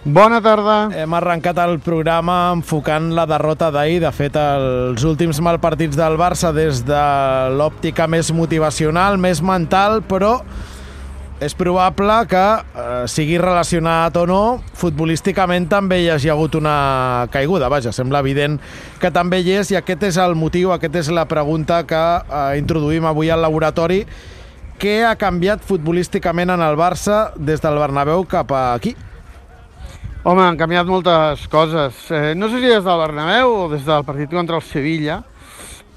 Bona tarda. Hem arrencat el programa enfocant la derrota d'ahir. De fet, els últims malpartits del Barça des de l'òptica més motivacional, més mental, però és probable que, eh, sigui relacionat o no, futbolísticament també hi hagi hagut una caiguda. Vaja, sembla evident que també hi és i aquest és el motiu, aquest és la pregunta que eh, introduïm avui al laboratori. Què ha canviat futbolísticament en el Barça des del Bernabéu cap aquí? Home, han canviat moltes coses. Eh, no sé si des del Bernabéu o des del partit contra el Sevilla,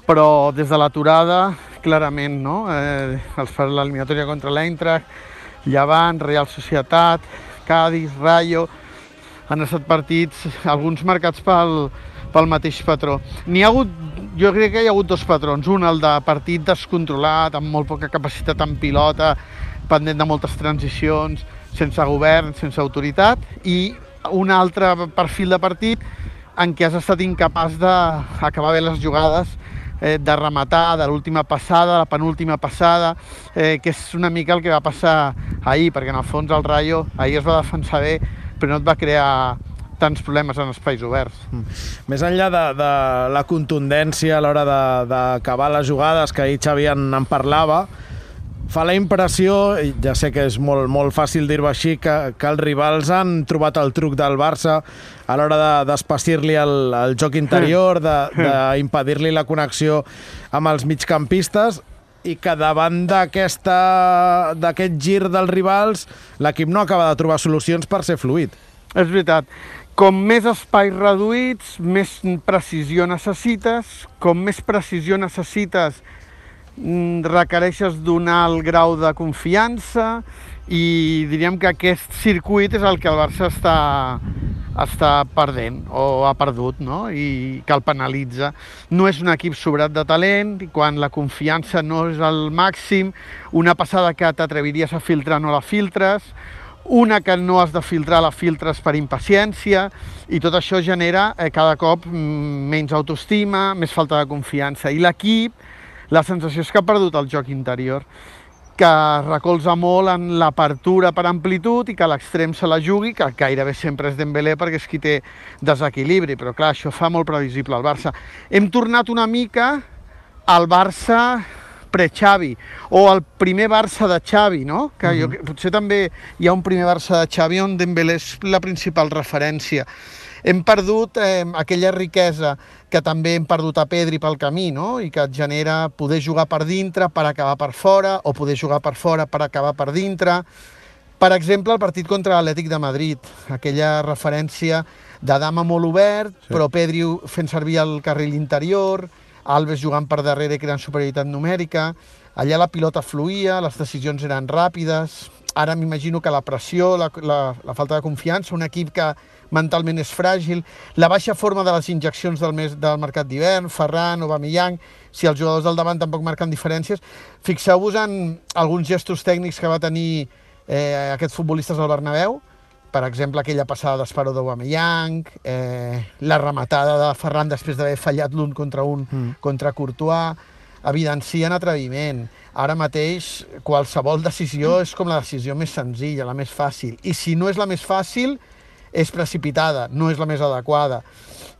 però des de l'aturada, clarament, no? Eh, els fa l'eliminatòria contra l'Eintracht, Llevant, Real Societat, Cádiz, Rayo... Han estat partits, alguns marcats pel, pel mateix patró. N'hi ha hagut, jo crec que hi ha hagut dos patrons. Un, el de partit descontrolat, amb molt poca capacitat en pilota, pendent de moltes transicions, sense govern, sense autoritat, i un altre perfil de partit en què has estat incapaç d'acabar bé les jugades, eh, de rematar de l'última passada, la penúltima passada, eh, que és una mica el que va passar ahir, perquè en el fons el Rayo ahir es va defensar bé, però no et va crear tants problemes en espais oberts. Mm. Més enllà de, de la contundència a l'hora d'acabar les jugades, que ahir Xavi en, en parlava, fa la impressió, ja sé que és molt, molt fàcil dir-ho així, que, que els rivals han trobat el truc del Barça a l'hora d'espacir-li de, el, el joc interior, d'impedir-li la connexió amb els migcampistes, i que davant d'aquest gir dels rivals l'equip no acaba de trobar solucions per ser fluid. És veritat. Com més espais reduïts, més precisió necessites. Com més precisió necessites, requereixes donar el grau de confiança i diríem que aquest circuit és el que el Barça està, està perdent o ha perdut no? i que el penalitza. No és un equip sobrat de talent i quan la confiança no és al màxim, una passada que t'atreviries a filtrar no la filtres, una que no has de filtrar la filtres per impaciència i tot això genera eh, cada cop mm, menys autoestima, més falta de confiança i l'equip la sensació és que ha perdut el joc interior, que recolza molt en l'apertura per amplitud i que l'extrem se la jugui, que gairebé sempre és Dembélé perquè és qui té desequilibri, però clar, això fa molt previsible el Barça. Hem tornat una mica al Barça pre-Xavi, o el primer Barça de Xavi, no? Que jo, mhm. potser també hi ha un primer Barça de Xavi on Dembélé és la principal referència hem perdut eh, aquella riquesa que també hem perdut a Pedri pel camí, no? i que et genera poder jugar per dintre per acabar per fora, o poder jugar per fora per acabar per dintre. Per exemple, el partit contra l'Atlètic de Madrid, aquella referència de dama molt obert, sí. però Pedri fent servir el carril interior, Alves jugant per darrere creant superioritat numèrica, allà la pilota fluïa, les decisions eren ràpides, ara m'imagino que la pressió, la, la, la falta de confiança, un equip que mentalment és fràgil, la baixa forma de les injeccions del, mes, del mercat d'hivern, Ferran, Aubameyang, si els jugadors del davant tampoc marquen diferències. Fixeu-vos en alguns gestos tècnics que va tenir eh, aquests futbolistes al Bernabéu, per exemple, aquella passada d'Esparo d'Aubameyang, eh, la rematada de Ferran després d'haver fallat l'un contra un mm. contra Courtois, evidencien atreviment. Ara mateix, qualsevol decisió és com la decisió més senzilla, la més fàcil. I si no és la més fàcil, és precipitada, no és la més adequada.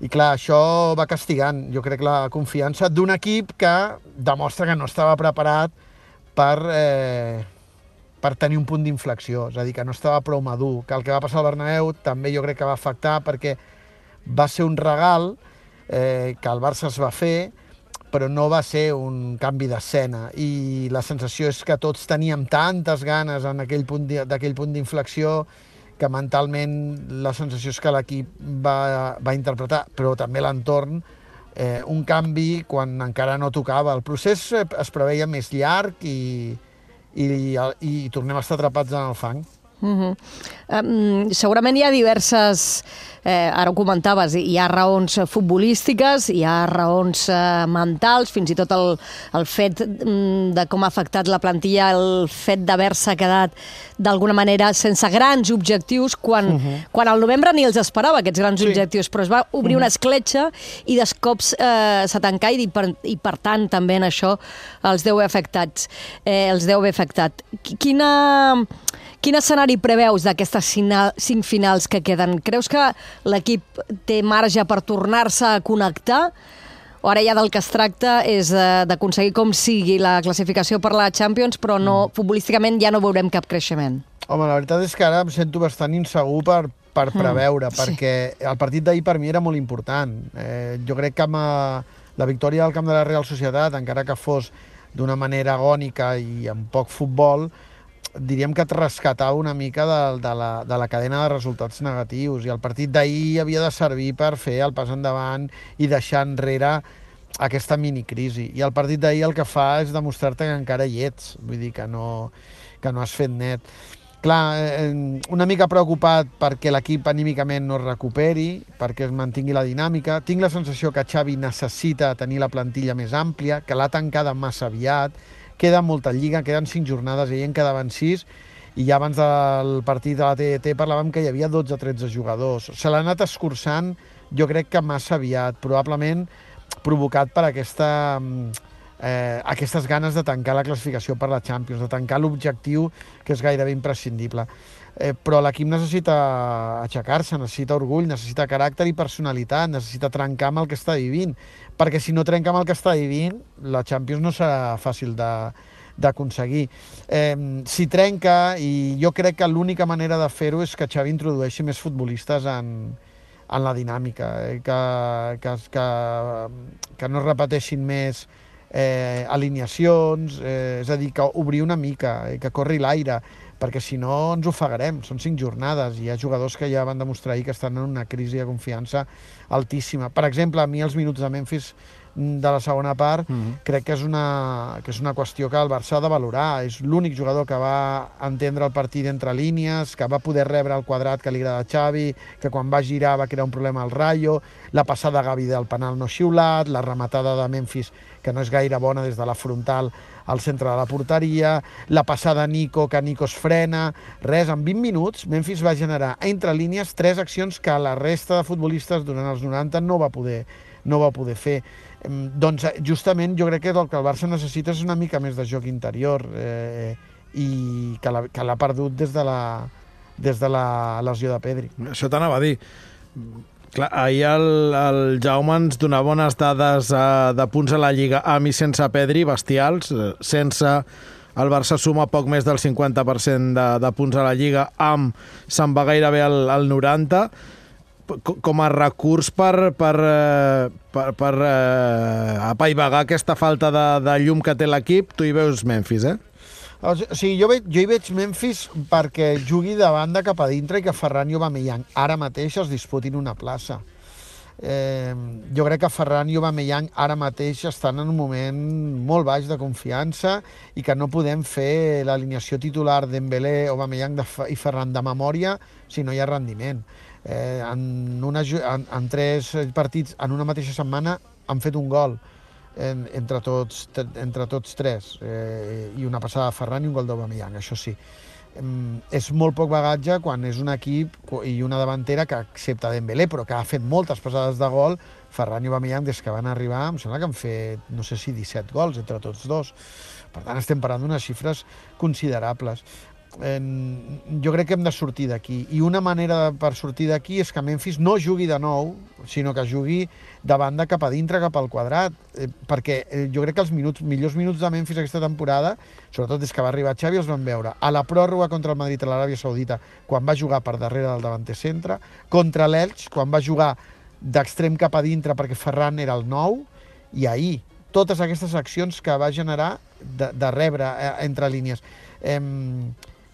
I clar, això va castigant, jo crec, la confiança d'un equip que demostra que no estava preparat per, eh, per tenir un punt d'inflexió, és a dir, que no estava prou madur, que el que va passar al Bernabéu també jo crec que va afectar perquè va ser un regal eh, que el Barça es va fer, però no va ser un canvi d'escena i la sensació és que tots teníem tantes ganes en aquell punt d'aquell punt d'inflexió que mentalment la sensació és que l'equip va, va interpretar, però també l'entorn, eh, un canvi quan encara no tocava. El procés es preveia més llarg i, i, i, i tornem a estar atrapats en el fang. Uh -huh. um, segurament hi ha diverses eh, ara ho comentaves, hi ha raons futbolístiques, hi ha raons eh, mentals, fins i tot el, el fet mm, de com ha afectat la plantilla, el fet d'haver-se quedat d'alguna manera sense grans objectius, quan, uh -huh. quan al novembre ni els esperava aquests grans sí. objectius, però es va obrir uh -huh. una escletxa i de cops eh, s'ha tancat i per, i per tant també en això els deu afectats, eh, els deu haver afectat. Quina Quin escenari preveus d'aquestes cinc finals que queden? Creus que l'equip té marge per tornar-se a connectar? O ara ja del que es tracta és eh, d'aconseguir com sigui la classificació per la Champions, però no, mm. futbolísticament ja no veurem cap creixement. Home, la veritat és que ara em sento bastant insegur per, per mm. preveure, mm, perquè sí. el partit d'ahir per mi era molt important. Eh, jo crec que amb eh, la victòria del camp de la Real Societat, encara que fos d'una manera agònica i amb poc futbol, diríem que et rescatava una mica de, de, la, de la cadena de resultats negatius i el partit d'ahir havia de servir per fer el pas endavant i deixar enrere aquesta minicrisi. I el partit d'ahir el que fa és demostrar-te que encara hi ets, vull dir que no, que no has fet net. Clar, eh, una mica preocupat perquè l'equip anímicament no es recuperi, perquè es mantingui la dinàmica. Tinc la sensació que Xavi necessita tenir la plantilla més àmplia, que l'ha tancada massa aviat, queda molta lliga, queden 5 jornades, i en quedaven 6, i ja abans del partit de la TET parlàvem que hi havia 12 o 13 jugadors. Se l'ha anat escurçant, jo crec que massa aviat, probablement provocat per aquesta, eh, aquestes ganes de tancar la classificació per la Champions, de tancar l'objectiu que és gairebé imprescindible. Eh, però l'equip necessita aixecar-se, necessita orgull, necessita caràcter i personalitat, necessita trencar amb el que està vivint perquè si no trenca amb el que està vivint, la Champions no serà fàcil de, d'aconseguir. Eh, si trenca, i jo crec que l'única manera de fer-ho és que Xavi introdueixi més futbolistes en, en la dinàmica, eh, que, que, que, que no es repeteixin més eh, alineacions, eh, és a dir, que obrir una mica, eh, que corri l'aire, perquè si no ens ofegarem. Són cinc jornades i hi ha jugadors que ja van demostrar ahir que estan en una crisi de confiança altíssima. Per exemple, a mi els minuts de Memphis de la segona part, mm -hmm. crec que és, una, que és una qüestió que el Barça ha de valorar. És l'únic jugador que va entendre el partit entre línies, que va poder rebre el quadrat que li agrada a Xavi, que quan va girar va crear un problema al Rayo, la passada Gavi del penal no xiulat, la rematada de Memphis, que no és gaire bona des de la frontal al centre de la porteria, la passada Nico, que Nico es frena, res, en 20 minuts Memphis va generar entre línies tres accions que la resta de futbolistes durant els 90 no va poder, no va poder fer. Doncs justament jo crec que el que el Barça necessita és una mica més de joc interior eh, i que l'ha perdut des de la, des de la lesió de Pedri. Això t'anava a dir Clar, ahir el, el Jaume ens donava bones dades uh, de punts a la Lliga amb i sense Pedri, bestials. Eh, sense el Barça suma poc més del 50% de, de punts a la Lliga, amb se'n va gairebé al, al 90 com a recurs per, per, eh, per, per uh, apaivagar aquesta falta de, de llum que té l'equip, tu hi veus Memphis, eh? O sigui, jo, veig, jo hi veig Memphis perquè jugui de banda cap a dintre i que Ferran i Aubameyang ara mateix es disputin una plaça. Eh, jo crec que Ferran i Aubameyang ara mateix estan en un moment molt baix de confiança i que no podem fer l'alineació titular d'Embelé, Aubameyang i Ferran de memòria si no hi ha rendiment. Eh, en, una, en, en tres partits en una mateixa setmana han fet un gol en, entre, tots, entre tots tres, eh, i una passada de Ferran i un gol d'Aubameyang, això sí. És molt poc bagatge quan és un equip i una davantera que accepta Dembélé, però que ha fet moltes passades de gol, Ferran i Aubameyang, des que van arribar, em sembla que han fet, no sé si 17 gols entre tots dos. Per tant, estem parlant d'unes xifres considerables eh, jo crec que hem de sortir d'aquí. I una manera per sortir d'aquí és que Memphis no jugui de nou, sinó que jugui de banda cap a dintre, cap al quadrat, eh, perquè eh, jo crec que els minuts, millors minuts de Memphis aquesta temporada, sobretot des que va arribar Xavi, els vam veure a la pròrroga contra el Madrid a l'Aràbia Saudita, quan va jugar per darrere del davanter centre, contra l'Elx, quan va jugar d'extrem cap a dintre perquè Ferran era el nou, i ahir, totes aquestes accions que va generar de, de rebre eh, entre línies. Eh,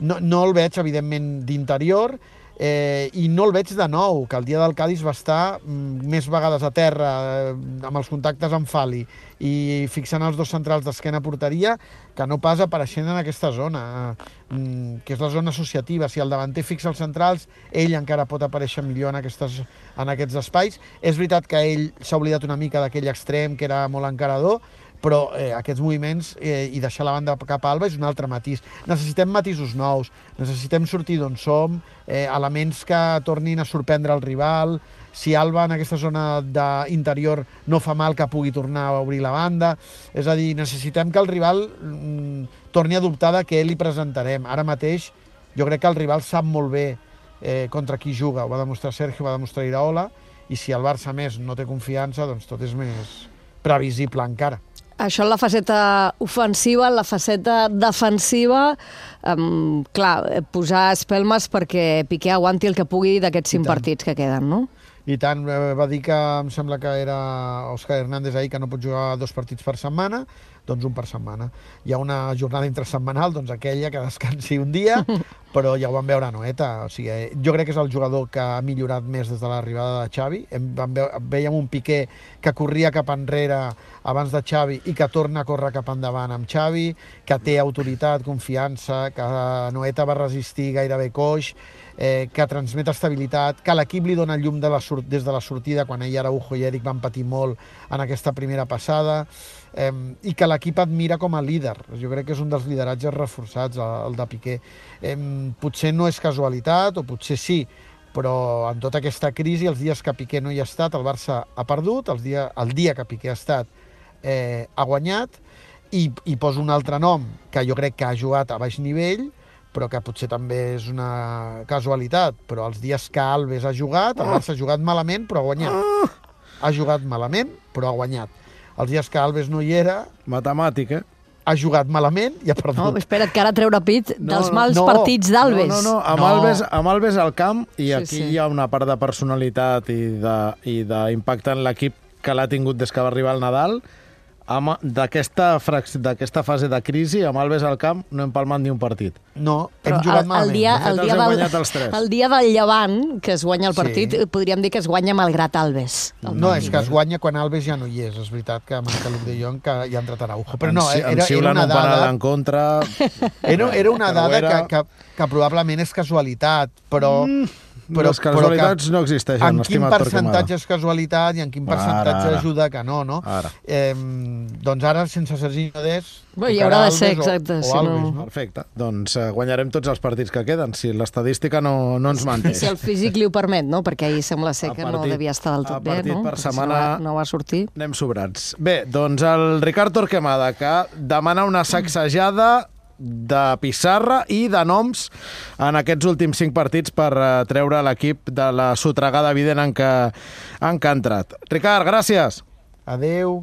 no, no el veig, evidentment, d'interior. eh, i no el veig de nou, que el dia del Cádiz va estar mm, més vegades a terra, eh, amb els contactes amb Fali, i fixant els dos centrals d'esquena a porteria, que no pas apareixent en aquesta zona, eh, que és la zona associativa. Si el davanter fixa els centrals, ell encara pot aparèixer millor en, aquestes, en aquests espais. És veritat que ell s'ha oblidat una mica d'aquell extrem, que era molt encarador, però eh, aquests moviments eh, i deixar la banda cap a Alba és un altre matís. Necessitem matisos nous, necessitem sortir d'on som, eh, elements que tornin a sorprendre el rival, si Alba en aquesta zona d'interior no fa mal que pugui tornar a obrir la banda, és a dir, necessitem que el rival mm, torni a dubtar de què li presentarem. Ara mateix jo crec que el rival sap molt bé eh, contra qui juga, ho va demostrar Sergio, ho va demostrar Iraola, i si el Barça més no té confiança, doncs tot és més previsible encara. Això en la faceta ofensiva, en la faceta defensiva, um, clar, posar espelmes perquè Piqué aguanti el que pugui d'aquests cinc partits que queden, no? I tant, eh, va dir que em sembla que era Òscar Hernández ahir que no pot jugar dos partits per setmana, doncs un per setmana. Hi ha una jornada intrasetmanal, doncs aquella que descansi un dia, però ja ho vam veure a Noeta. O sigui, eh, jo crec que és el jugador que ha millorat més des de l'arribada de Xavi. Vam ve, veiem un Piqué que corria cap enrere abans de Xavi i que torna a córrer cap endavant amb Xavi, que té autoritat, confiança, que Noeta va resistir gairebé coix, eh, que transmet estabilitat, que l'equip li dona llum de la des de la sortida quan ell, Araujo i Eric van patir molt en aquesta primera passada, eh, i que l'equip admira com a líder. Jo crec que és un dels lideratges reforçats, el, el de Piqué. Eh, potser no és casualitat, o potser sí, però en tota aquesta crisi, els dies que Piqué no hi ha estat, el Barça ha perdut, els dia, el dia que Piqué ha estat eh, ha guanyat, i, i poso un altre nom que jo crec que ha jugat a baix nivell, però que potser també és una casualitat, però els dies que Alves ha jugat, el Barça ha jugat malament, però ha guanyat. Ha jugat malament, però ha guanyat. Els dies que Alves no hi era... Matemàtic, eh? Ha jugat malament i ha perdut. No, espera't, que ara treure pit dels no, mals no, partits d'Alves. No, no, no, amb, no. Alves, amb Alves al camp, i sí, aquí sí. hi ha una part de personalitat i d'impacte en l'equip que l'ha tingut des que va arribar el Nadal, d'aquesta fase de crisi, amb Alves al camp, no hem palmat ni un partit. No, hem Però jugat el, malament. El dia, el, dia del, el dia del Llevant, que es guanya el partit, sí. podríem dir que es guanya malgrat Alves. No, és que es guanya quan Alves ja no hi és. És veritat que manca Luc de Jong, que hi ha entrat Araujo. Però no, era, era una dada... en contra... Era, era una dada que, que, que probablement és casualitat, però... Mm però, les casualitats però que, no existeixen, en quin percentatge és casualitat i en quin percentatge ara, ara. ajuda que no, no? Ara. Eh, doncs ara, sense Serginho Des... Bé, hi haurà de ser, exacte. O, o si Alves, no... no? Perfecte. Doncs uh, guanyarem tots els partits que queden, si l'estadística no, no ens manté. Si el físic li ho permet, no? Perquè ahir sembla ser que partit, no devia estar del tot bé, no? per setmana si no, va, no va sortir. Anem sobrats. Bé, doncs el Ricard Torquemada, que demana una sacsejada de pissarra i de noms en aquests últims cinc partits per uh, treure l'equip de la sotregada evident en què, en què ha entrat. Ricard, gràcies. Adeu.